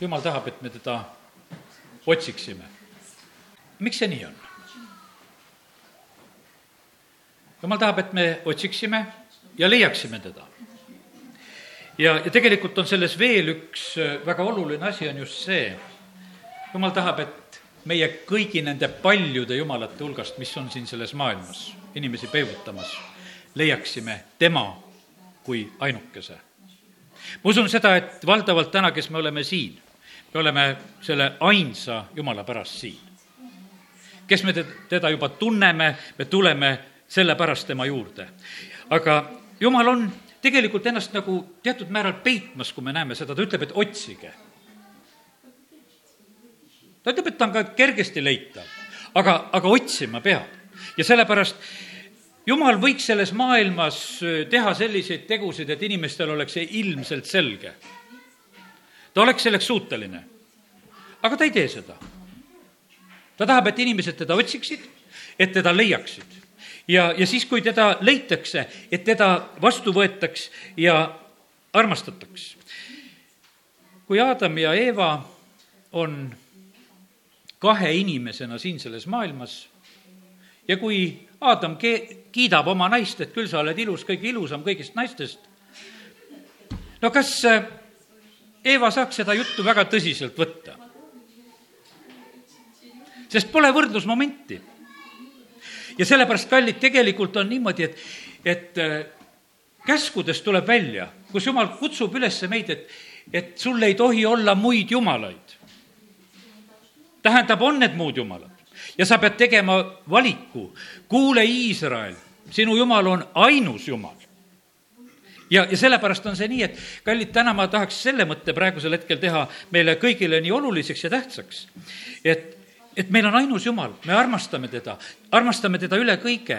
jumal tahab, et me teda otsiksime. miks see nii on? jumal tahab, et me otsiksime ja leiaksime teda. ja, ja tegelikult on selles veel üks väga oluline asi, on just see, jumal tahab, et meie kõigi nende paljude jumalate hulgast, mis on siin selles maailmas, inimesi peibutamas, leiaksime tema kui ainukese. ma usun seda, et valdavalt täna, kes me oleme siin, me oleme selle ainsa Jumala pärast siin. kes me teda juba tunneme, me tuleme sellepärast tema juurde. aga Jumal on tegelikult ennast nagu teatud määral peitmas, kui me näeme seda, ta ütleb, et otsige. ta ütleb, et ta on ka kergesti leitav, aga, aga otsima peab. ja sellepärast jumal võiks selles maailmas äh, teha selliseid tegusid, et inimestel oleks see ilmselt selge. Ta oleks selleks suuteline. aga ta ei tee seda. ta tahab, et inimesed teda otsiksid, et teda leiaksid ja, ja siis, kui teda leitakse, et teda vastu võetaks ja armastataks. kui Adam ja Eeva on kahe inimesena siin selles maailmas ja kui Adam ke-, kiidab oma naist, et küll sa oled ilus, kõige ilusam kõigist naistest, no kas Eeva saaks seda juttu väga tõsiselt võtta? sest pole võrdlusmomenti ja sellepärast, kallid, tegelikult on niimoodi, et, et äh, käskudest tuleb välja, kus jumal kutsub üles meid, et, et sul ei tohi olla muid jumalaid. tähendab, on need muud jumalad ja sa pead tegema valiku. kuule, Iisrael, sinu jumal on ainus jumal ja, ja sellepärast on see nii, et kallid, täna ma tahaks selle mõtte praegusel hetkel teha meile kõigile nii oluliseks ja tähtsaks, et et meil on ainus Jumal, me armastame teda, armastame teda üle kõige,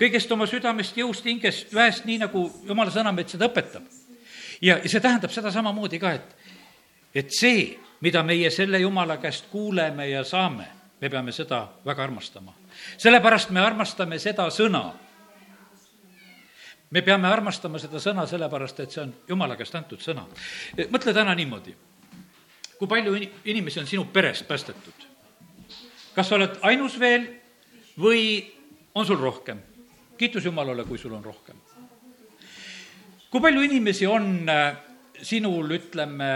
kõigest oma südamest, jõust, hingest, väest, nii nagu Jumala sõna meid seda õpetab. ja, ja see tähendab seda samamoodi ka, et, et see, mida meie selle Jumala käest kuuleme ja saame, me peame seda väga armastama. sellepärast me armastame seda sõna. Me peame armastama seda sõna sellepärast, et see on Jumala käest antud sõna. mõtle täna niimoodi, kui palju inimesi on sinu perest päästetud kas sa oled ainus veel või on sul rohkem? kiitus Jumalale, kui sul on rohkem. kui palju inimesi on äh, sinul, ütleme,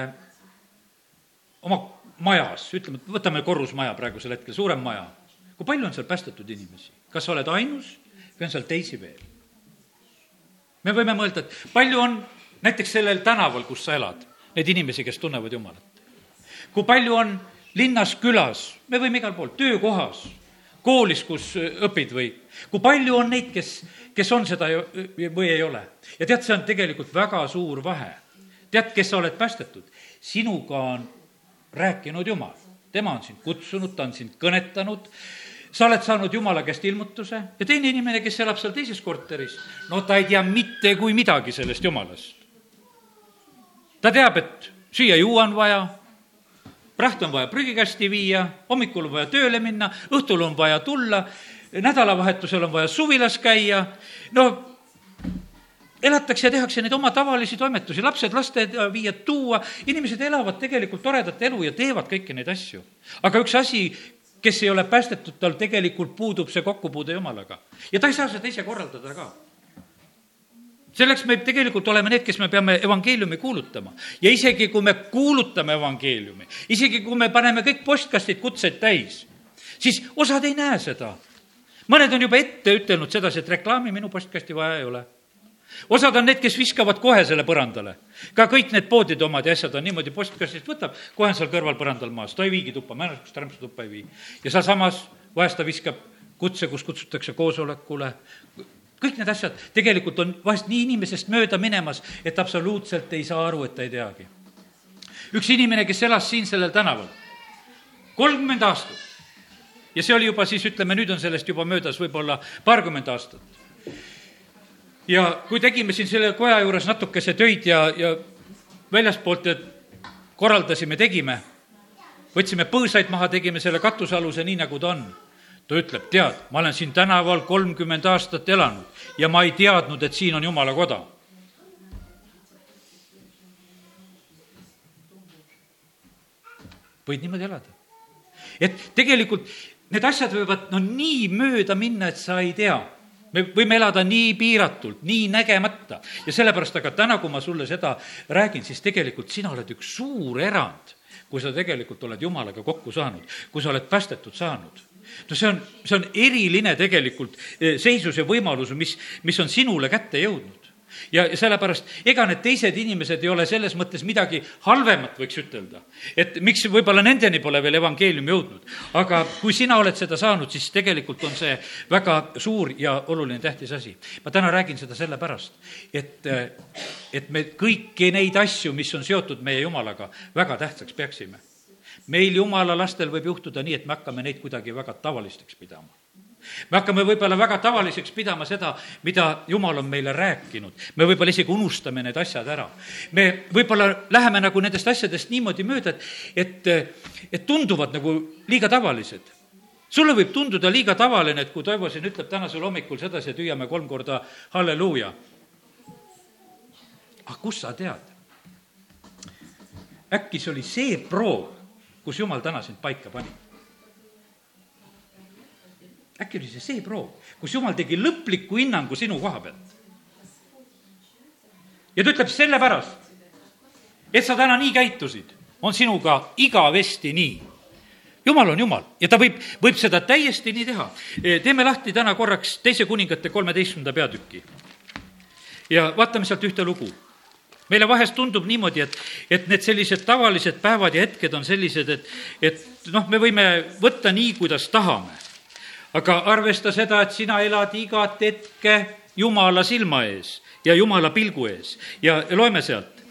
oma majas, ütleme, võtame korrusmaja praegusel hetkel, suurem maja. kui palju on seal päästetud inimesi? kas sa oled ainus või on seal teisi veel? Me võime mõelda, et palju on näiteks sellel tänaval, kus sa elad, neid inimesi, kes tunnevad Jumalat. kui palju on linnas, külas, me võime igal pool, töökohas, koolis, kus õpid või kui palju on neid, kes, kes on seda või ei ole. ja tead, see on tegelikult väga suur vahe. tead, kes sa oled päästetud? sinuga on rääkinud Jumal. tema on sind kutsunud, ta on sind kõnetanud, sa oled saanud Jumala käest ilmutuse ja teine inimene, kes elab seal teises korteris, no ta ei tea mitte kui midagi sellest Jumalast. ta teab, et süüa-juua on vaja praht on vaja prügikasti viia, hommikul on vaja tööle minna, õhtul on vaja tulla, nädalavahetusel on vaja suvilas käia, no elatakse ja tehakse neid oma tavalisi toimetusi, lapsed lasteaeda viia, tuua, inimesed elavad tegelikult toredat elu ja teevad kõiki neid asju. aga üks asi, kes ei ole päästetud, tal tegelikult puudub see kokkupuude Jumalaga. ja ta ei saa seda ise korraldada ka selleks me tegelikult oleme need, kes me peame evangeeliumi kuulutama. ja isegi, kui me kuulutame evangeeliumi, isegi kui me paneme kõik postkastid kutseid täis, siis osad ei näe seda. mõned on juba ette ütelnud sedasi, et reklaami minu postkasti vaja ei ole osad on need, kes viskavad kohe selle põrandale. ka kõik need poodide omad ja asjad on niimoodi, postkastist võtab, kohe on seal kõrval põrandal maas, ta ei viigi tuppa, määruslikust rämpsu tuppa ei vii. ja sealsamas vahest ta viskab kutse, kus kutsutakse koosolekule, kõik need asjad tegelikult on vahest nii inimesest mööda minemas, et absoluutselt ei saa aru, et ta ei teagi. üks inimene, kes elas siin sellel tänaval, kolmkümmend aastat. ja see oli juba siis, ütleme, nüüd on sellest juba möödas võib-olla paarkümmend aastat. Ja kui tegime siin selle koja juures natukese töid ja, ja väljaspoolt korraldasime, tegime, võtsime põõsaid maha, tegime selle katusealuse nii, nagu ta on ta ütleb, tead, ma olen siin tänaval kolmkümmend aastat elanud ja ma ei teadnud, et siin on jumala koda. võid niimoodi elada. et tegelikult need asjad võivad no nii mööda minna, et sa ei tea me võime elada nii piiratult, nii nägemata. Ja sellepärast, aga täna, kui ma sulle seda räägin, siis tegelikult sina oled üks suur erand, kui sa tegelikult oled Jumalaga kokku saanud, kui sa oled päästetud saanud. No see on, see on eriline tegelikult eh, seisus ja võimalus, mis, mis on sinule kätte jõudnud ja sellepärast, ega need teised inimesed ei ole selles mõttes midagi halvemat, võiks ütelda. et miks võib-olla nendeni pole veel evangeelium jõudnud. aga kui sina oled seda saanud, siis tegelikult on see väga suur ja oluline, tähtis asi. ma täna räägin seda sellepärast, et, et me kõiki neid asju, mis on seotud meie Jumalaga, väga tähtsaks peaksime. meil Jumala lastel võib juhtuda nii, et me hakkame neid kuidagi väga tavalisteks pidama me hakkame võib-olla väga tavaliseks pidama seda, mida Jumal on meile rääkinud. me võib-olla isegi unustame need asjad ära. me võib-olla läheme nagu nendest asjadest niimoodi mööda, et, et, et tunduvad nagu liiga tavalised sulle võib tunduda liiga tavaline, et kui Toivo siin ütleb tänasel hommikul sedasi, et hüüame kolm korda halleluuja. aga kust sa tead? äkki see oli see proov, kus Jumal täna sind paika pani äkki oli see see proov, kus jumal tegi lõpliku hinnangu sinu koha pealt. ja ta ütleb sellepärast, et sa täna nii käitusid, on sinuga igavesti nii. jumal on jumal ja ta võib, võib seda täiesti nii teha. E, teeme lahti täna korraks teise kuningate kolmeteistkümnenda peatüki. ja vaatame sealt ühte lugu meile vahest tundub niimoodi, et, et need sellised tavalised päevad ja hetked on sellised, et, et noh, me võime võtta nii, kuidas tahame aga arvesta seda, et sina elad igat hetke Jumala silma ees ja Jumala pilgu ees ja loeme sealt,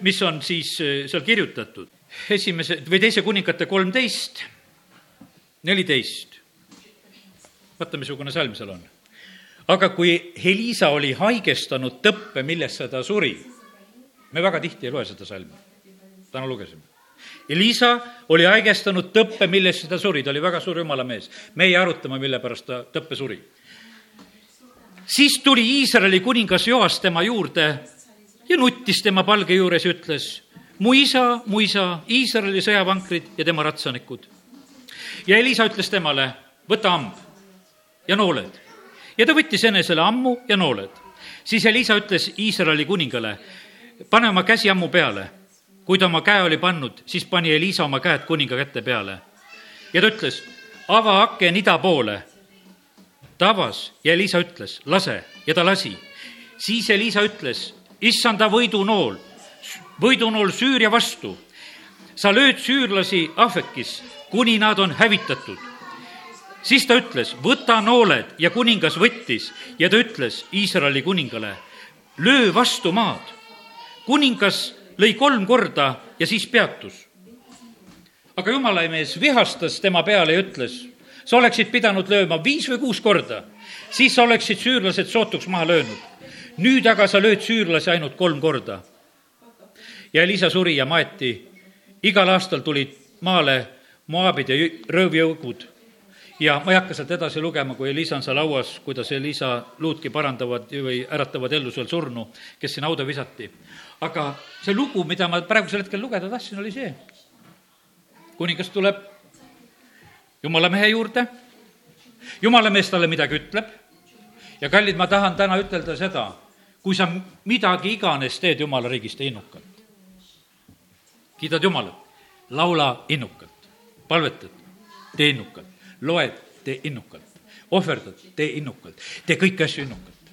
mis on siis eh, seal kirjutatud. esimese või teise kuningate kolmteist, neliteist. vaata, missugune salm seal on. aga kui Helisa oli haigestanud tõppe, millesse ta suri, me väga tihti ei loe seda salmi, täna lugesime Elisa oli haigestanud tõppe, millesse ta suri, ta oli väga suur jumala mees. meie arutame, mille pärast ta tõppe suri. siis tuli Iisraeli kuningas Joas tema juurde ja nuttis tema palge juures ja ütles, mu isa, mu isa, Iisraeli sõjavankrid ja tema ratsanikud. ja Elisa ütles temale, võta amb ja nooled. ja ta võttis enesele ammu ja nooled. siis Elisa ütles Iisraeli kuningale, pane oma käsi ammu peale kui ta oma käe oli pannud, siis pani Elisa oma käed kuninga käte peale. ja ta ütles, ava aken ida poole. ta avas ja Elisa ütles, lase ja ta lasi. siis Elisa ütles, issanda võidunool, võidunool Süüria vastu. sa lööd süürlasi ahvekis, kuni nad on hävitatud. siis ta ütles, võta nooled ja kuningas võttis ja ta ütles Iisraeli kuningale, löö vastu maad. kuningas lõi kolm korda ja siis peatus. aga jumala mees vihastas tema peale ja ütles, sa oleksid pidanud lööma viis või kuus korda, siis sa oleksid süürlased sootuks maha löönud. nüüd aga sa lööd süürlasi ainult kolm korda. ja Elisa suri ja maeti. igal aastal tulid maale moaabid ja röövjõugud ja ma ei hakka sealt edasi lugema, kui Elisa on seal hauas, kuidas Elisa luutki parandavad või äratavad ellu seal surnu, kes sinna hauda visati aga see lugu, mida ma praegusel hetkel lugeda tahtsin, oli see. kuningas tuleb jumala mehe juurde, jumala mees talle midagi ütleb ja kallid, ma tahan täna ütelda seda, kui sa midagi iganes teed jumala riigis, tee innukalt. kiidad Jumalat, laula innukalt, palvetad, tee innukalt, loed, tee innukalt, ohverdad, tee innukalt, tee kõiki asju innukalt.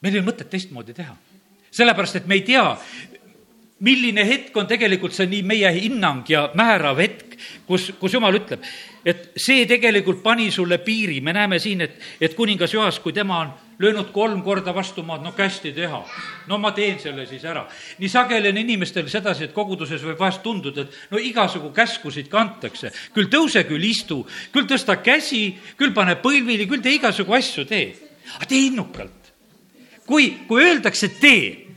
meil ei ole mõtet teistmoodi teha sellepärast, et me ei tea, milline hetk on tegelikult see nii meie hinnang ja määrav hetk, kus, kus jumal ütleb, et see tegelikult pani sulle piiri, me näeme siin, et, et kuningas Joas, kui tema on löönud kolm korda vastu maad, no kästi teha. no ma teen selle siis ära. nii sageli on inimestel sedasi, et koguduses võib vahest tunduda, et no igasugu käskusid kantakse. küll tõuse, küll istu, küll tõsta käsi, küll pane põlvili, küll tee igasugu asju, tee. aga tee innukalt. Kui, kui öeldakse tee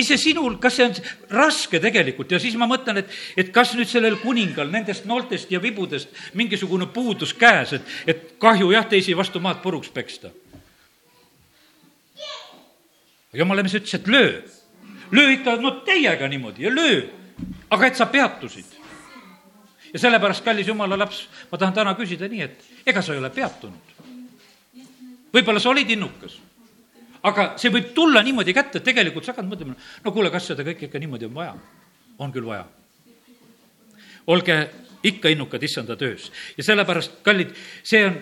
mis see sinul, kas see on raske tegelikult ja siis ma mõtlen, et, et kas nüüd sellel kuningal nendest nooltest ja vibudest mingisugune puudus käes, et, et kahju jah, teisi vastu maad puruks peksta. jumala mees ütles, et löö, löö ikka no täiega niimoodi ja löö aga et sa peatusid. ja sellepärast, kallis jumala laps, ma tahan täna küsida nii, et ega sa ei ole peatunud. Võib-olla sa olid innukas, aga see võib tulla niimoodi kätte, et tegelikult sa hakkad mõtlema, no kuule, kas seda kõike ikka niimoodi on vaja? on küll vaja. olge ikka innukad issanda töös ja sellepärast, kallid, see on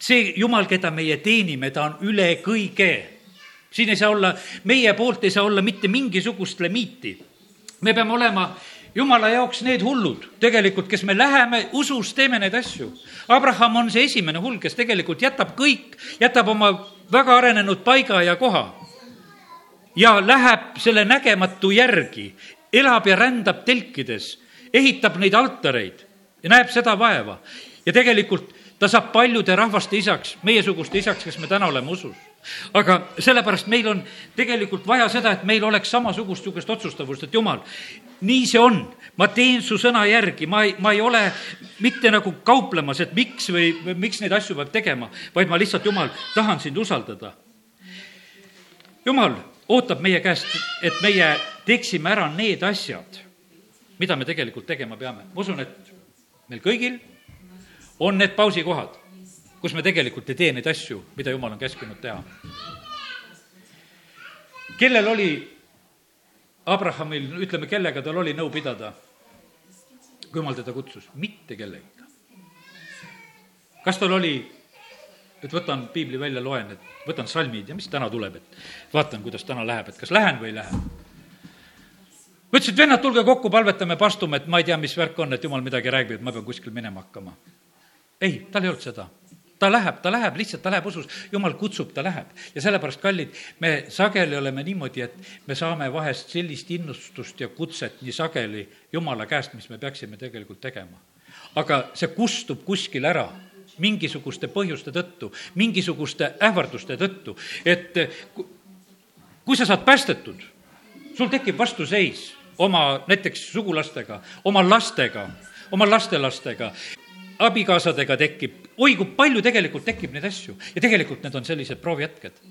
see Jumal, keda meie teenime, ta on üle kõige. siin ei saa olla, meie poolt ei saa olla mitte mingisugust limiiti. me peame olema jumala jaoks need hullud tegelikult, kes me läheme usus, teeme neid asju. Abraham on see esimene hull, kes tegelikult jätab kõik, jätab oma väga arenenud paiga ja koha ja läheb selle nägematu järgi, elab ja rändab telkides, ehitab neid altareid ja näeb seda vaeva. ja tegelikult ta saab paljude rahvaste isaks, meiesuguste isaks, kes me täna oleme usus. Aga sellepärast meil on tegelikult vaja seda, et meil oleks samasugust niisugust otsustavust, et jumal, nii see on, ma teen su sõna järgi, ma ei, ma ei ole mitte nagu kauplemas, et miks või, või miks neid asju peab tegema, vaid ma lihtsalt, jumal, tahan sind usaldada. jumal ootab meie käest, et meie teeksime ära need asjad, mida me tegelikult tegema peame. ma usun, et meil kõigil on need pausikohad, kus me tegelikult ei tee neid asju, mida Jumal on käskinud teha. kellel oli Abrahamil, ütleme, kellega tal oli nõu pidada, kui Jumal teda kutsus? mitte kellegagi. kas tal oli, et võtan piibli välja, loen, et võtan salmid ja mis täna tuleb, et vaatan, kuidas täna läheb, et kas lähen või ei lähe ma ütlesin, et vennad, tulge kokku, palvetame, pastume, et ma ei tea, mis värk on, et jumal midagi räägib, et ma pean kuskil minema hakkama. ei, tal ei olnud seda. Ta läheb, ta läheb, lihtsalt ta läheb usus, jumal kutsub, ta läheb. ja sellepärast, kallid, me sageli oleme niimoodi, et me saame vahest sellist innustust ja kutset nii sageli jumala käest, mis me peaksime tegelikult tegema. aga see kustub kuskil ära mingisuguste põhjuste tõttu, mingisuguste ähvarduste tõttu, et kui sa saad päästetud, sul tekib vastuseis oma näiteks sugulastega, oma lastega, oma lastelastega, abikaasadega tekib, oi kui palju tegelikult tekib neid asju ja tegelikult need on sellised proovihetked.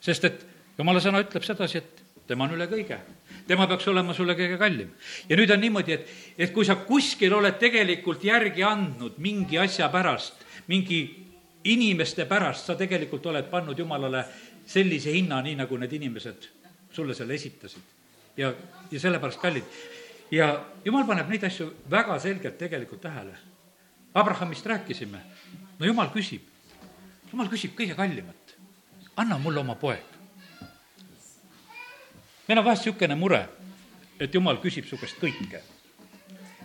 sest et jumala sõna ütleb sedasi, et tema on üle kõige. tema peaks olema sulle kõige kallim. ja nüüd on niimoodi, et, et kui sa kuskil oled tegelikult järgi andnud mingi asja pärast, mingi inimeste pärast, sa tegelikult oled pannud jumalale sellise hinna, nii nagu need inimesed sulle selle esitasid ja, ja sellepärast kallid. ja jumal paneb neid asju väga selgelt tegelikult tähele. Abrahamist rääkisime, no jumal küsib, jumal küsib kõige kallimat, anna mulle oma poeg. meil on vahest niisugune mure, et jumal küsib su käest kõike.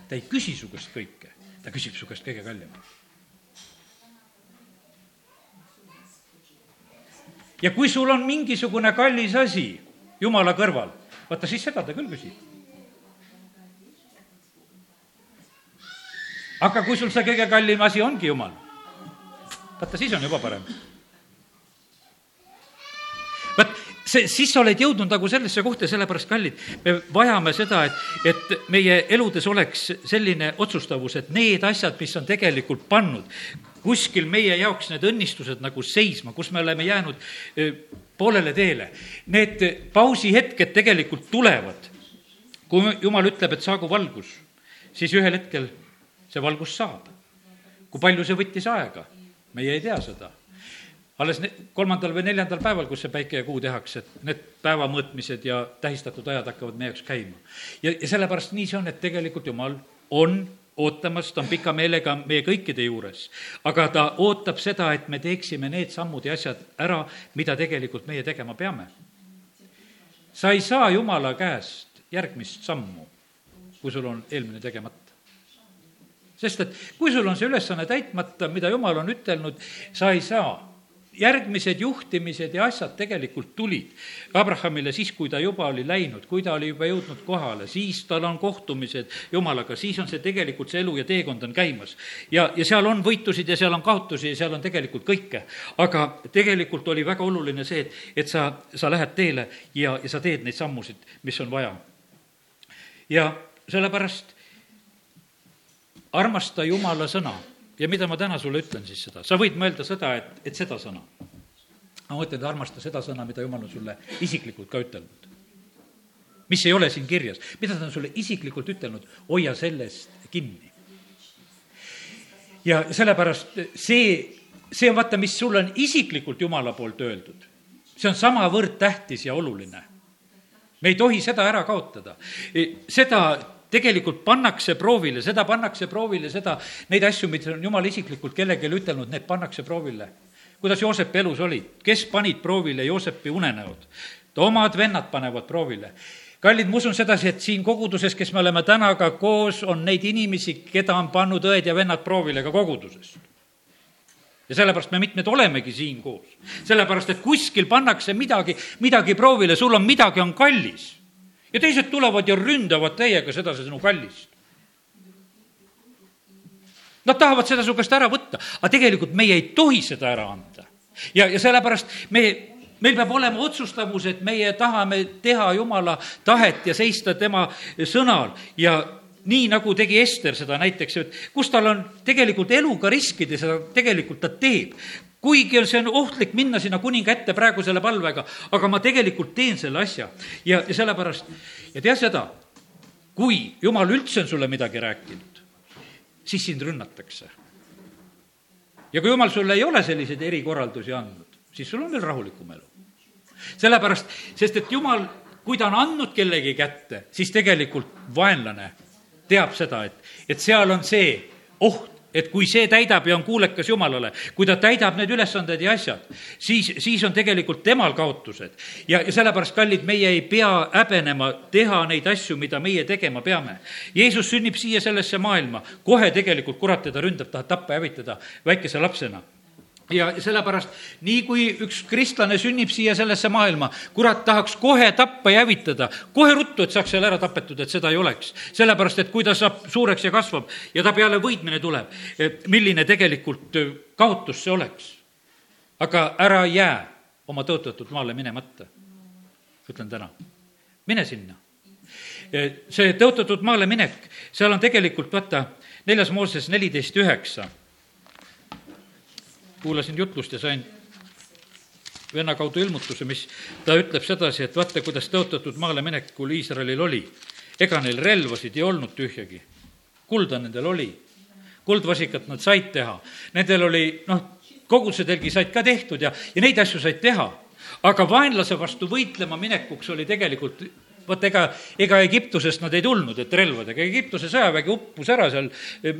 ta ei küsi su käest kõike, ta küsib su käest kõige kallimat. ja kui sul on mingisugune kallis asi jumala kõrval vaata siis seda ta küll küsib. Aga kui sul see kõige kallim asi ongi Jumal, vaata siis on juba parem. vaat see, siis sa oled jõudnud nagu sellesse kohta, sellepärast kallid, me vajame seda, et, et meie eludes oleks selline otsustavus, et need asjad, mis on tegelikult pannud kuskil meie jaoks need õnnistused nagu seisma, kus me oleme jäänud poolele teele. Need pausihetked tegelikult tulevad. kui jumal ütleb, et saagu valgus, siis ühel hetkel see valgus saab. kui palju see võttis aega, meie ei tea seda. alles kolmandal või neljandal päeval, kus see päike ja kuu tehakse, et need päeva mõõtmised ja tähistatud ajad hakkavad meie jaoks käima. ja, ja sellepärast nii see on, et tegelikult jumal on ootamas, ta on pika meelega meie kõikide juures. aga ta ootab seda, et me teeksime need sammud ja asjad ära, mida tegelikult meie tegema peame. sa ei saa Jumala käest järgmist sammu, kui sul on eelmine tegemata sest et kui sul on see ülesanne täitmata, mida Jumal on ütelnud, sa ei saa järgmised juhtimised ja asjad tegelikult tulid Abrahamile siis, kui ta juba oli läinud, kui ta oli juba jõudnud kohale, siis tal on kohtumised Jumalaga, siis on see tegelikult, see elu ja teekond on käimas. ja, ja seal on võitusid ja seal on kaotusi ja seal on tegelikult kõike. aga tegelikult oli väga oluline see, et, et sa, sa lähed teele ja, ja sa teed neid sammusid, mis on vaja. ja sellepärast armasta Jumala sõna ja mida ma täna sulle ütlen siis seda, sa võid mõelda seda, et, et seda sõna. ma mõtlen, et armasta seda sõna, mida jumal on sulle isiklikult ka ütelnud. mis ei ole siin kirjas, mida ta on sulle isiklikult ütelnud, hoia sellest kinni. ja sellepärast see, see on vaata, mis sulle on isiklikult Jumala poolt öeldud. see on samavõrd tähtis ja oluline. me ei tohi seda ära kaotada. seda tegelikult pannakse proovile, seda pannakse proovile, seda, neid asju, mida on Jumal isiklikult kellelegi ütelnud, need pannakse proovile. kuidas Joosepi elus olid, kes panid proovile Joosepi unenäod? omad vennad panevad proovile kallid, ma usun sedasi, et siin koguduses, kes me oleme täna ka koos, on neid inimesi, keda on pannud õed ja vennad proovile ka koguduses. ja sellepärast me mitmed olemegi siin koos. sellepärast, et kuskil pannakse midagi, midagi proovile, sul on midagi, on kallis. Ja teised tulevad ja ründavad täiega seda sinu kallist. Nad tahavad seda su käest ära võtta, aga tegelikult meie ei tohi seda ära anda. ja, ja sellepärast me meil peab olema otsustavus, et meie tahame teha Jumala tahet ja seista tema sõnal ja nii, nagu tegi Ester seda näiteks, et kus tal on tegelikult eluga riskida, seda tegelikult ta teeb kuigi see on ohtlik minna sinna kuninga ette praegu selle palvega, aga ma tegelikult teen selle asja ja, ja sellepärast, ja tea seda, kui jumal üldse on sulle midagi rääkinud, siis sind rünnatakse. ja kui jumal sulle ei ole selliseid erikorraldusi andnud, siis sul on veel rahulikum elu. sellepärast, sest et jumal, kui ta on andnud kellegi kätte, siis tegelikult vaenlane teab seda, et, et seal on see oht, et kui see täidab ja on kuulekas Jumalale, kui ta täidab need ülesanded ja asjad, siis, siis on tegelikult temal kaotused. ja, ja sellepärast, kallid, meie ei pea häbenema teha neid asju, mida meie tegema peame. Jeesus sünnib siia sellesse maailma, kohe tegelikult kurat teda ründab, tahab tappa ja hävitada väikese lapsena ja sellepärast, nii kui üks kristlane sünnib siia sellesse maailma, kurat tahaks kohe tappa ja hävitada, kohe ruttu, et saaks seal ära tapetud, et seda ei oleks. sellepärast, et kui ta saab suureks ja kasvab ja ta peale võitmine tuleb, milline tegelikult kaotus see oleks. aga ära jää oma tõotatud maale minemata. ütlen täna, mine sinna. see tõotatud maale minek, seal on tegelikult, vaata, neljas Mooses neliteist üheksa kuulasin jutlust ja sain venna kaudu ilmutuse, mis ta ütleb sedasi, et vaata, kuidas tõotatud maale minekul Iisraelil oli. ega neil relvasid ei olnud tühjagi. kulda nendel oli, kuldvasikat nad said teha, nendel oli noh, kogudusetelgi said ka tehtud ja, ja neid asju said teha. aga vaenlase vastu võitlema minekuks oli tegelikult vot ega, ega Egiptusest nad ei tulnud, et relvadega, Egiptuse sõjavägi uppus ära seal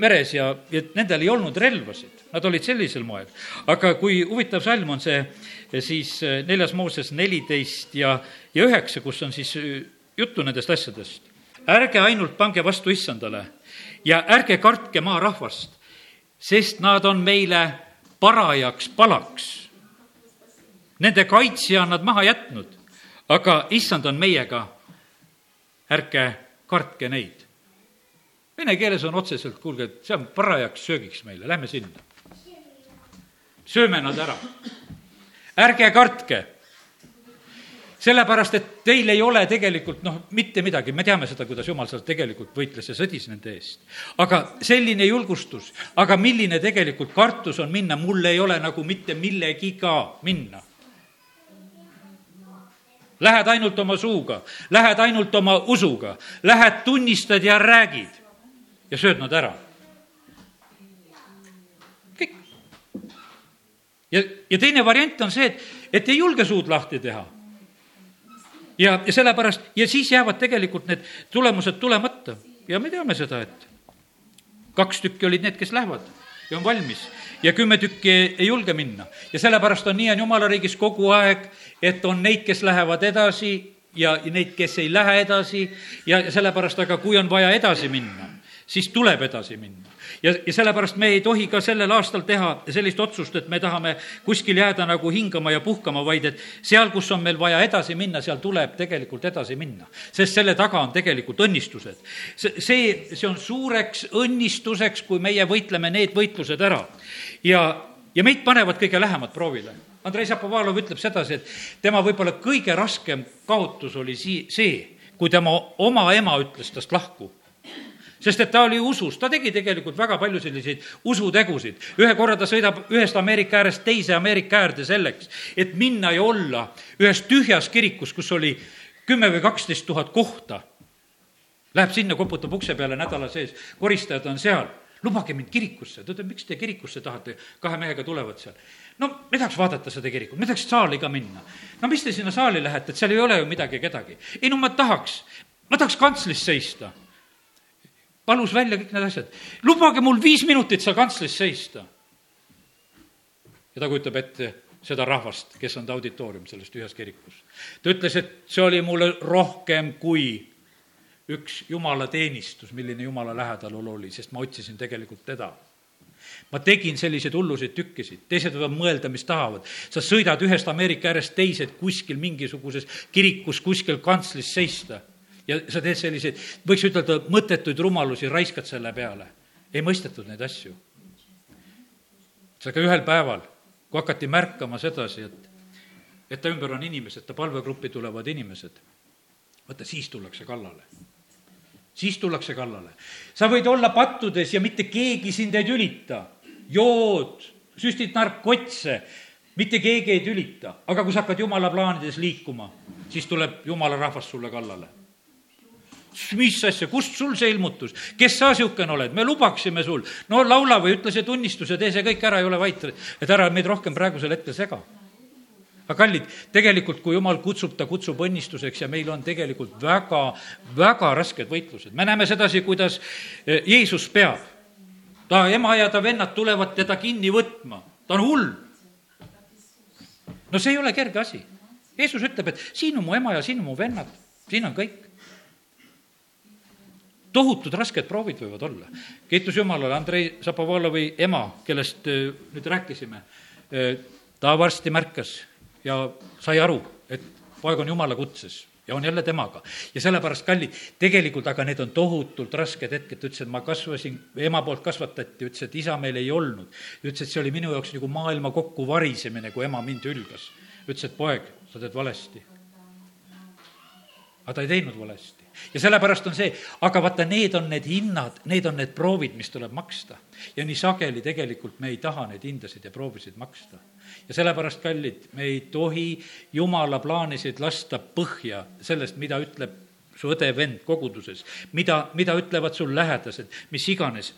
meres ja, ja nendel ei olnud relvasid, nad olid sellisel moel. aga kui huvitav salm on see siis eh, neljas Mooses neliteist ja, ja üheksa, kus on siis eh, juttu nendest asjadest. ärge ainult pange vastu issandale ja ärge kartke maarahvast, sest nad on meile parajaks palaks. Nende kaitsja on nad maha jätnud, aga issand on meiega ärge kartke neid. Vene keeles on otseselt, kuulge, see on parajaks söögiks meile, lähme sinna. sööme nad ära. ärge kartke. sellepärast, et teil ei ole tegelikult noh, mitte midagi, me teame seda, kuidas jumal seal tegelikult võitles ja sõdis nende eest. aga selline julgustus, aga milline tegelikult kartus on minna, mul ei ole nagu mitte millegiga minna Lähed ainult oma suuga, lähed ainult oma usuga, lähed tunnistad ja räägid ja sööd nad ära. kõik. ja, ja teine variant on see, et, et ei julge suud lahti teha. ja, ja sellepärast, ja siis jäävad tegelikult need tulemused tulemata ja me teame seda, et kaks tükki olid need, kes lähevad ja on valmis ja kümme tükki ei julge minna. ja sellepärast on nii, on jumala riigis kogu aeg, et on neid, kes lähevad edasi ja neid, kes ei lähe edasi ja sellepärast, aga kui on vaja edasi minna, siis tuleb edasi minna. ja, ja sellepärast me ei tohi ka sellel aastal teha sellist otsust, et me tahame kuskil jääda nagu hingama ja puhkama, vaid et seal, kus on meil vaja edasi minna, seal tuleb tegelikult edasi minna. sest selle taga on tegelikult õnnistused. see, see, see on suureks õnnistuseks, kui meie võitleme need võitlused ära ja, ja meid panevad kõige lähemad proovile. Andrei Zapovalov ütleb sedasi, et tema võib-olla kõige raskem kaotus oli sii-, see, kui tema oma ema ütles tast lahku sest et ta oli usus, ta tegi tegelikult väga palju selliseid usutegusid. ühe korra ta sõidab ühest Ameerika äärest teise Ameerika äärde selleks, et minna ja olla ühes tühjas kirikus, kus oli kümme või kaksteist tuhat kohta. Läheb sinna, koputab ukse peale nädala sees, koristajad on seal, lubage mind kirikusse. ta ütleb, miks te kirikusse tahate, kahe mehega tulevad seal. no me tahaks vaadata seda kirikut, me tahaks saali ka minna. no mis te sinna saali lähete, et seal ei ole ju midagi kedagi. ei no ma tahaks, ma tahaks kantslis seista. Palus välja kõik need asjad. lubage mul viis minutit seal kantslis seista. ja ta kujutab ette seda rahvast, kes on ta auditoorium selles tühjas kirikus. ta ütles, et see oli mulle rohkem kui üks jumala teenistus, milline jumala lähedal oli, sest ma otsisin tegelikult teda ma tegin selliseid hulluseid tükkisid, teised võivad mõelda, mis tahavad. sa sõidad ühest Ameerika äärest teise, et kuskil mingisuguses kirikus, kuskil kantslis seista. Ja sa teed selliseid, võiks ütelda, mõttetuid rumalusi, raiskad selle peale. ei mõistetud neid asju. aga ühel päeval kui hakati märkama sedasi, et, et ta ümber on inimesed, ta palvegruppi tulevad inimesed, vaata siis tullakse kallale. siis tullakse kallale. sa võid olla pattudes ja mitte keegi sind ei tülita. jood, süstid narkotse, mitte keegi ei tülita, aga kui sa hakkad jumala plaanides liikuma, siis tuleb jumala rahvas sulle kallale mis asja, kust sul see ilmutus, kes sa niisugune oled, me lubaksime sul. no laula või ütle see tunnistus ja tee see kõik ära, ei ole vait, et ära meid rohkem praegusel hetkel sega. aga kallid, tegelikult kui jumal kutsub, ta kutsub õnnistuseks ja meil on tegelikult väga, väga rasked võitlused. me näeme sedasi, kuidas eh, Jeesus peab. ta ema ja ta vennad tulevad teda kinni võtma, ta on hull. no see ei ole kerge asi. Jeesus ütleb, et siin on mu ema ja siin on mu vennad, siin on kõik tohutud rasked proovid võivad olla. kiitus Jumalale, Andrei Zapovalovi ema, kellest äh, nüüd rääkisime, äh, ta varsti märkas ja sai aru, et poeg on Jumala kutses ja on jälle temaga. ja sellepärast, kallid, tegelikult aga need on tohutult rasked hetked, ta ütles, et ma kasvasin, ema poolt kasvatati, ütles, et isa meil ei olnud. ütles, et see oli minu jaoks nagu maailma kokkuvarisemine, kui ema mind hülgas. ütles, et poeg, sa teed valesti. aga ta ei teinud valesti ja sellepärast on see, aga vaata, need on need hinnad, need on need proovid, mis tuleb maksta. ja nii sageli tegelikult me ei taha neid hindasid ja proovisid maksta. ja sellepärast, kallid, me ei tohi jumala plaanisid lasta põhja sellest, mida ütleb su õde-vend koguduses, mida, mida ütlevad sul lähedased, mis iganes.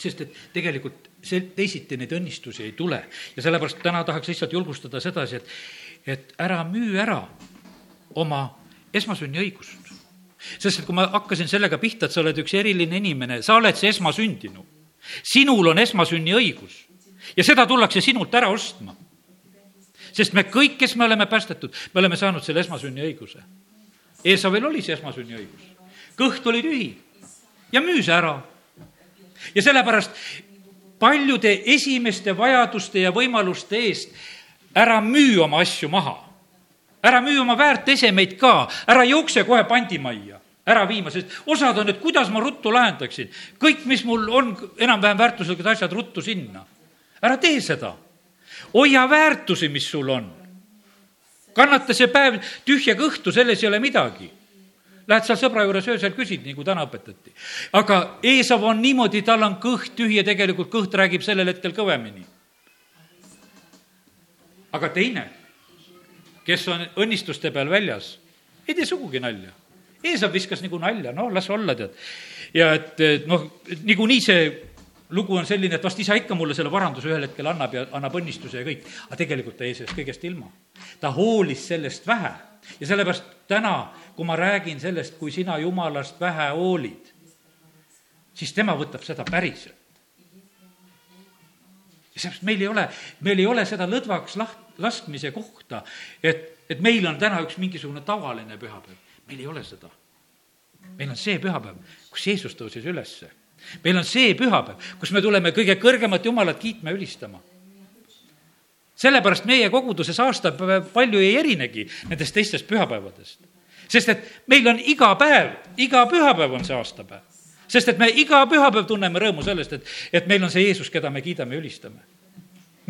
sest et tegelikult see, teisiti neid õnnistusi ei tule ja sellepärast täna tahaks lihtsalt julgustada sedasi, et, et ära müü ära oma esmasünniõigust sest et kui ma hakkasin sellega pihta, et sa oled üks eriline inimene, sa oled see esmasündinu. sinul on esmasünniõigus ja seda tullakse sinult ära ostma. sest me kõik, kes me oleme päästetud, me oleme saanud selle esmasünniõiguse. Eesavil oli see esmasünniõigus. kõht oli tühi ja müüs ära. ja sellepärast paljude esimeste vajaduste ja võimaluste eest ära müü oma asju maha ära müü oma väärtesemeid ka, ära jookse kohe pandimajja ära viima, sest osad on, et kuidas ma ruttu lahendaksin. kõik, mis mul on enam-vähem väärtuslikud asjad, ruttu sinna. ära tee seda. hoia väärtusi, mis sul on. kannata see päev tühja kõhtu, selles ei ole midagi. Lähed seal sõbra juures öösel, küsid, nagu täna õpetati. aga Eesav on niimoodi, tal on kõht tühi ja tegelikult kõht räägib sellel hetkel kõvemini. aga teine kes on õnnistuste peal väljas, ei tee sugugi nalja. Eesab viskas nagu nalja, no las olla, tead. ja et, et noh, niikuinii see lugu on selline, et vast isa ikka mulle selle varanduse ühel hetkel annab ja annab õnnistuse ja kõik, aga tegelikult ta jäi sellest kõigest ilma. ta hoolis sellest vähe ja sellepärast täna, kui ma räägin sellest, kui sina jumalast vähe hoolid, siis tema võtab seda päriselt. seepärast meil ei ole, meil ei ole seda lõdvaks laht-, laskmise kohta, et, et meil on täna üks mingisugune tavaline pühapäev. meil ei ole seda. meil on see pühapäev, kus Jeesus tõusis ülesse. meil on see pühapäev, kus me tuleme kõige kõrgemat Jumalat kiitma ja ülistama sellepärast meie koguduses aastapäev palju ei erinegi nendest teistest pühapäevadest. sest et meil on iga päev, iga pühapäev on see aastapäev. sest et me iga pühapäev tunneme rõõmu sellest, et, et meil on see Jeesus, keda me kiidame ja ülistame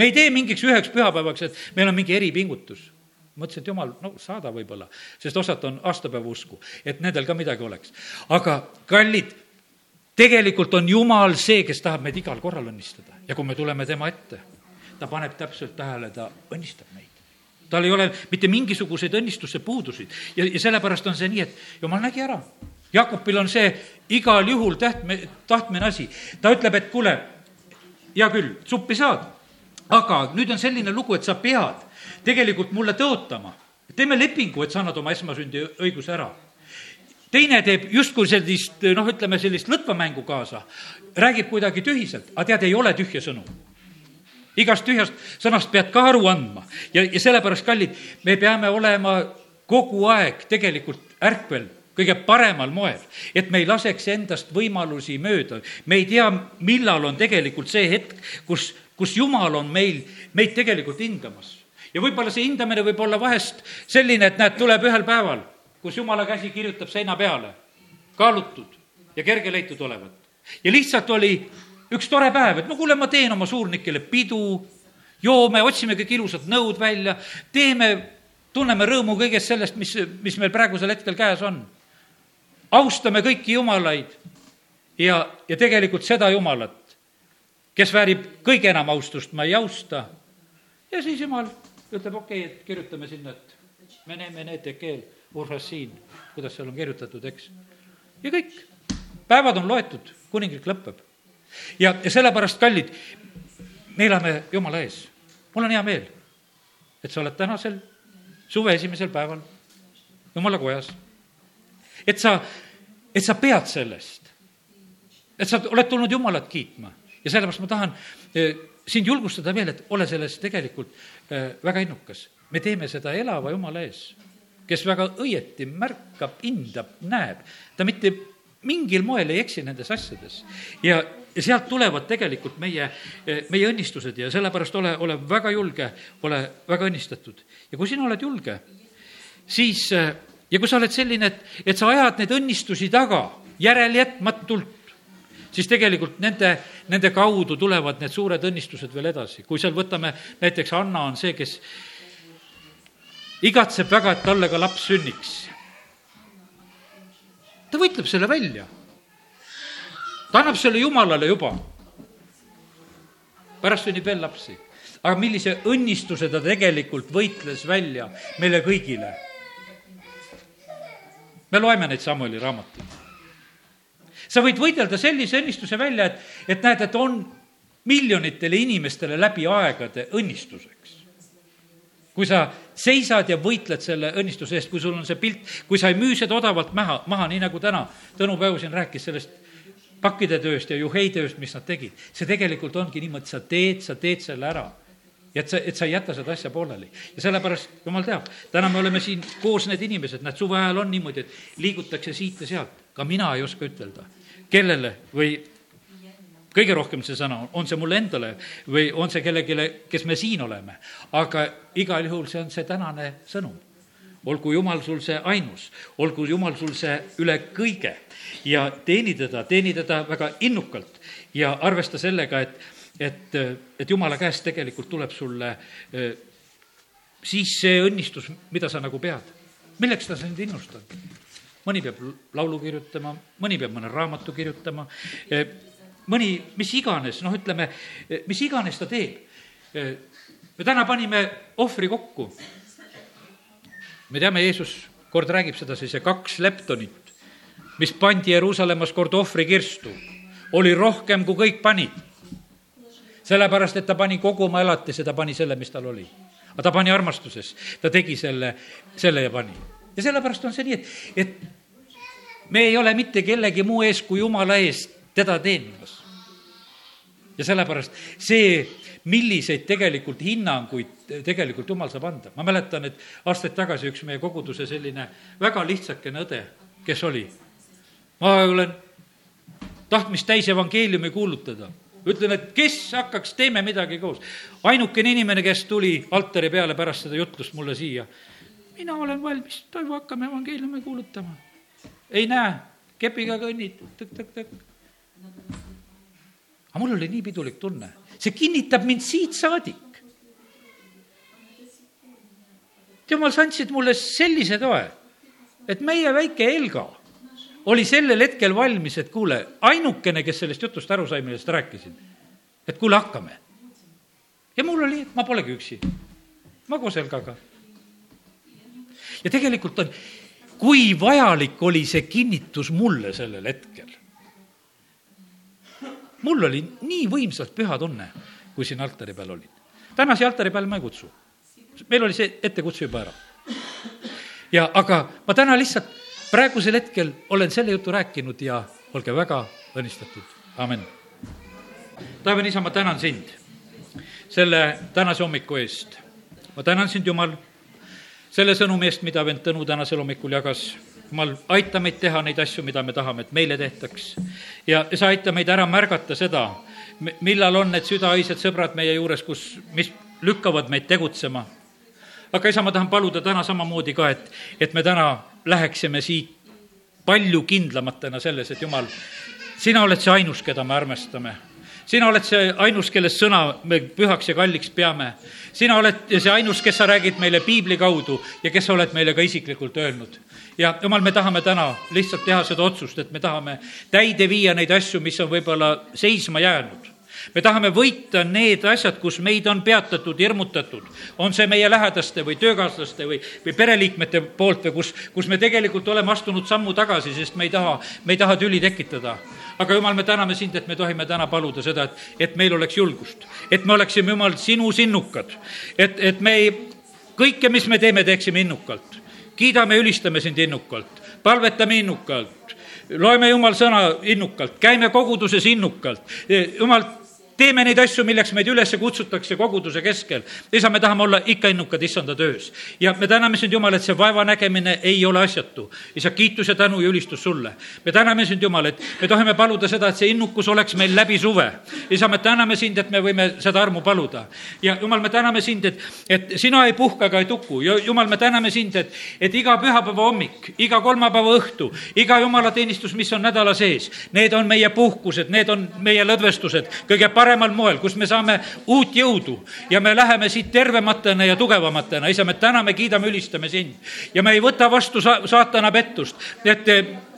me ei tee mingiks üheks pühapäevaks, et meil on mingi eripingutus. mõtlesin, et jumal, no saada võib-olla, sest osad on aastapäeva usku, et nendel ka midagi oleks. aga kallid, tegelikult on Jumal see, kes tahab meid igal korral õnnistada ja kui me tuleme tema ette, ta paneb täpselt tähele, ta õnnistab meid. tal ei ole mitte mingisuguseid õnnistusse puudusid ja, ja sellepärast on see nii, et jumal nägi ära. Jakobil on see igal juhul tähtme, tahtmine asi. ta ütleb, et kuule, hea küll, suppi saad, aga nüüd on selline lugu, et sa pead tegelikult mulle tõotama. teeme lepingu, et sa annad oma esmasündi õiguse ära. Teine teeb justkui sellist, noh, ütleme sellist lõtvamängu kaasa, räägib kuidagi tühiselt, aga tead, ei ole tühja sõnu. Igast tühjast sõnast pead ka aru andma. Ja, ja sellepärast, kallid, me peame olema kogu aeg tegelikult ärkvel kõige paremal moel, et me ei laseks endast võimalusi mööda. me ei tea, millal on tegelikult see hetk, kus, kus Jumal on meil, meid tegelikult hindamas. ja võib-olla see hindamine võib olla vahest selline, et näed, tuleb ühel päeval, kus Jumala käsi kirjutab seina peale, kaalutud ja kerge leitud olevat. ja lihtsalt oli üks tore päev, et no kuule, ma teen oma suurnikele pidu, joome, otsime kõik ilusad nõud välja, teeme, tunneme rõõmu kõigest sellest, mis, mis meil praegusel hetkel käes on. Austame kõiki jumalaid ja, ja tegelikult seda Jumalat, kes väärib kõige enam austust, ma ei austa. ja siis Jumal ütleb, okei okay,, et kirjutame sinna, et mene, mene, tekeel, urhasiin, kuidas seal on kirjutatud, eks. ja kõik, päevad on loetud, kuningriik lõpeb ja, ja sellepärast, kallid, me elame Jumala ees. mul on hea meel, et sa oled tänasel suve esimesel päeval Jumala kojas. Et sa, et sa pead sellest. et sa oled tulnud Jumalat kiitma ja sellepärast ma tahan eh, sind julgustada veel, et ole selles tegelikult eh, väga innukas. me teeme seda elava Jumala ees, kes väga õieti märkab, hindab, näeb. ta mitte mingil moel ei eksi nendes asjades. ja, ja sealt tulevad tegelikult meie, meie õnnistused ja sellepärast ole, ole väga julge, ole väga õnnistatud. ja kui sina oled julge, siis ja kui sa oled selline, et, et sa ajad neid õnnistusi taga järeljetmatult, siis tegelikult nende, nende kaudu tulevad need suured õnnistused veel edasi. kui seal võtame, näiteks Anna on see, kes igatseb väga, et talle ka laps sünniks. ta võitleb selle välja ta annab selle Jumalale juba. pärast sünnib veel lapsi. aga millise õnnistuse ta tegelikult võitles välja meile kõigile. Me loeme neid Samueli raamatuid. sa võid võidelda sellise õnnistuse välja, et, et näed, et on miljonitele inimestele läbi aegade õnnistuseks kui sa seisad ja võitled selle õnnistuse eest, kui sul on see pilt, kui sa ei müü seda odavalt maha, maha, nii nagu täna Tõnu Päu siin rääkis sellest pakkide tööst ja juhei tööst, mis nad tegid. see tegelikult ongi niimoodi, sa teed, sa teed selle ära. Ja et sa, et sa ei jäta seda asja pooleli. ja sellepärast, jumal teab, täna me oleme siin koos need inimesed, näed, suve ajal on niimoodi, et liigutakse siit ja sealt. ka mina ei oska ütelda, kellele või kõige rohkem see sõna, on see mulle endale või on see kellelegi, kes me siin oleme. aga igal juhul see on see tänane sõnum olgu Jumal sul see ainus, olgu Jumal sul see üle kõige ja teeni teda, teeni teda väga innukalt ja arvesta sellega, et, et, et Jumala käest tegelikult tuleb sulle eh, siis see õnnistus, mida sa nagu pead. milleks ta sind innustab? mõni peab laulu kirjutama, mõni peab mõne raamatu kirjutama, eh, mõni, mis iganes, noh, ütleme, mis iganes ta teeb. me täna panime ohvri kokku me teame, Jeesus kord räägib sedasi, see kaks leptonit, mis pandi Jeruusalemmas kord ohvrikirstu, oli rohkem, kui kõik panid. Sellepärast, et ta pani kogu oma elatise, ta pani selle, mis tal oli. aga ta pani armastuses, ta tegi selle, selle ja pani. ja sellepärast on see nii, et, et me ei ole mitte kellegi muu ees kui Jumala eest teda teenimas. ja sellepärast see milliseid tegelikult hinnanguid tegelikult jumal saab anda. ma mäletan, et aastaid tagasi üks meie koguduse selline väga lihtsakene õde, kes oli, ma olen tahtmist täis evangeeliumi kuulutada ütlen, et kes hakkaks, teeme midagi koos. ainukene inimene, kes tuli altari peale pärast seda jutlust mulle siia, mina olen valmis, Toivo, hakkame evangeeliumi kuulutama. ei näe, kepiga kõnnid, tõk-tõk-tõk. aga mul oli nii pidulik tunne see kinnitab mind siit saadik. jumal, sa andsid mulle sellise toe, et meie väike Elga oli sellel hetkel valmis, et kuule, ainukene, kes sellest jutust aru sai, millest rääkisin, et kuule, hakkame. ja mul oli, ma polegi üksi, ma koos Helgaga, ja tegelikult on, kui vajalik oli see kinnitus mulle sellel hetkel. mul oli nii võimsalt püha tunne, kui siin altari peal olin. täna siia altari peale ma ei kutsu. meil oli see ettekutsu juba ära. ja aga ma täna lihtsalt praegusel hetkel olen selle jutu rääkinud ja olge väga õnnistatud, amin. taevane isa, ma tänan sind selle tänase hommiku eest. ma tänan sind, Jumal, selle sõnumi eest, mida vend Tõnu tänasel hommikul jagas. Jumal, aita meid teha neid asju, mida me tahame, et meile tehtaks. ja sa aita meid ära märgata seda, millal on need südaöised sõbrad meie juures, kus, mis lükkavad meid tegutsema. aga isa, ma tahan paluda täna samamoodi ka, et, et me täna läheksime siit palju kindlamatena selles, et Jumal, sina oled see ainus, keda me armastame sina oled see ainus, kellest sõna me pühaks ja kalliks peame. sina oled see ainus, kes sa räägid meile piibli kaudu ja kes sa oled meile ka isiklikult öelnud. ja jumal, me tahame täna lihtsalt teha seda otsust, et me tahame täide viia neid asju, mis on võib-olla seisma jäänud me tahame võita need asjad, kus meid on peatatud, hirmutatud, on see meie lähedaste või töökaaslaste või, või pereliikmete poolt või kus, kus me tegelikult oleme astunud sammu tagasi, sest me ei taha, me ei taha tüli tekitada. aga jumal, me täname sind, et me tohime täna paluda seda, et, et meil oleks julgust, et me oleksime, jumal, sinu sinnukad, et, et me ei, kõike, mis me teeme, teeksime innukalt. kiidame, ülistame sind innukalt, palvetame innukalt loeme Jumal sõna innukalt, käime koguduses innukalt. Jumal, teeme neid asju, milleks meid üles kutsutakse koguduse keskel. isa, me tahame olla ikka innukad issanda töös. ja me täname sind, Jumal, et see vaevanägemine ei ole asjatu. isa, kiitus ja tänu ja ülistus sulle. me täname sind, Jumal, et me tohime paluda seda, et see innukus oleks meil läbi suve. isa, me täname sind, et me võime seda armu paluda. ja Jumal, me täname sind, et, et sina ei puhka ega ei tuku. Jumal, me täname sind, et, et iga pühapäeva hommik, iga kolmapäeva õhtu, iga jumalateenistus, mis on nädala sees, need on meie puhkused, need on meie lõdvestused, kõige parem paremal moel, kus me saame uut jõudu ja me läheme siit tervematena ja tugevamatena. isa, me täname, kiidame, ülistame sind ja me ei võta vastu sa-, saatana pettust, et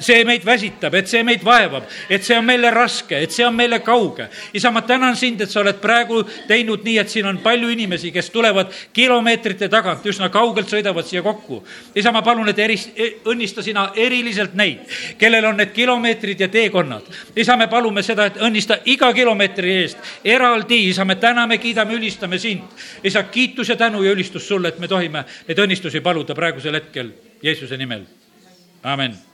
see meid väsitab, et see meid vaevab, et see on meile raske, et see on meile kauge. isa, ma tänan sind, et sa oled praegu teinud nii, et siin on palju inimesi, kes tulevad kilomeetrite tagant, üsna kaugelt sõidavad siia kokku. isa, ma palun, et eris-, e-, õnnista sina eriliselt neid, kellel on need kilomeetrid ja teekonnad. isa, me palume seda, et õnnista iga kilomeetri eest eraldi, isa, me täname, kiidame, ülistame sind. isa, kiitus ja tänu ja ülistus sulle, et me tohime neid õnnistusi paluda praegusel hetkel Jeesuse nimel. amin